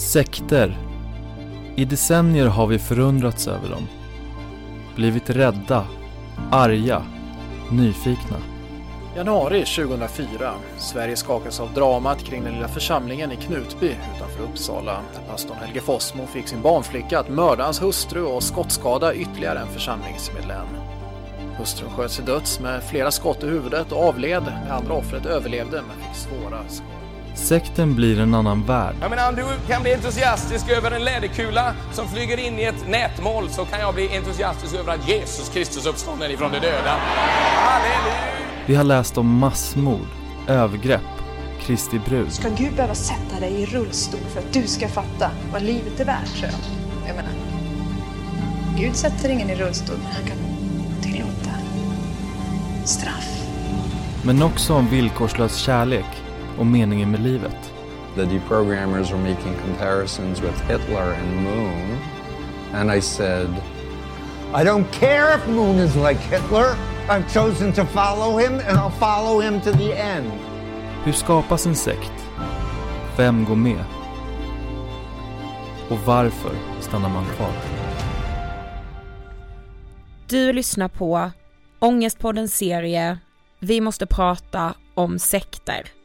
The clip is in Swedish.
Sekter. I decennier har vi förundrats över dem. Blivit rädda, arga, nyfikna. Januari 2004. Sverige skakas av dramat kring den lilla församlingen i Knutby utanför Uppsala. Pastorn Helge Fossmo fick sin barnflicka att mörda hans hustru och skottskada ytterligare en församlingsmedlem. Hustrun sköts till döds med flera skott i huvudet och avled. Det andra offret överlevde men fick svåra skador. Sekten blir en annan värld. Jag menar, om du kan bli entusiastisk över en läderkula som flyger in i ett nätmål så kan jag bli entusiastisk över att Jesus Kristus uppstånden ifrån de döda. Halleluja! Vi har läst om massmord, övergrepp, Kristi brud. Ska Gud behöva sätta dig i rullstol för att du ska fatta vad livet är värt, tror jag. Jag menar, Gud sätter ingen i rullstol, men han kan tillåta straff. Men också om villkorslös kärlek och meningen med livet. The deprogrammers were making comparisons with Hitler and Moon. And I said, I don't care if Moon is like Hitler. I've chosen to follow him and I'll follow him to the end. Hur skapas en sekt? Vem går med? Och varför stannar man kvar? Du lyssnar på Ångestpoddens serie Vi måste prata om sekter.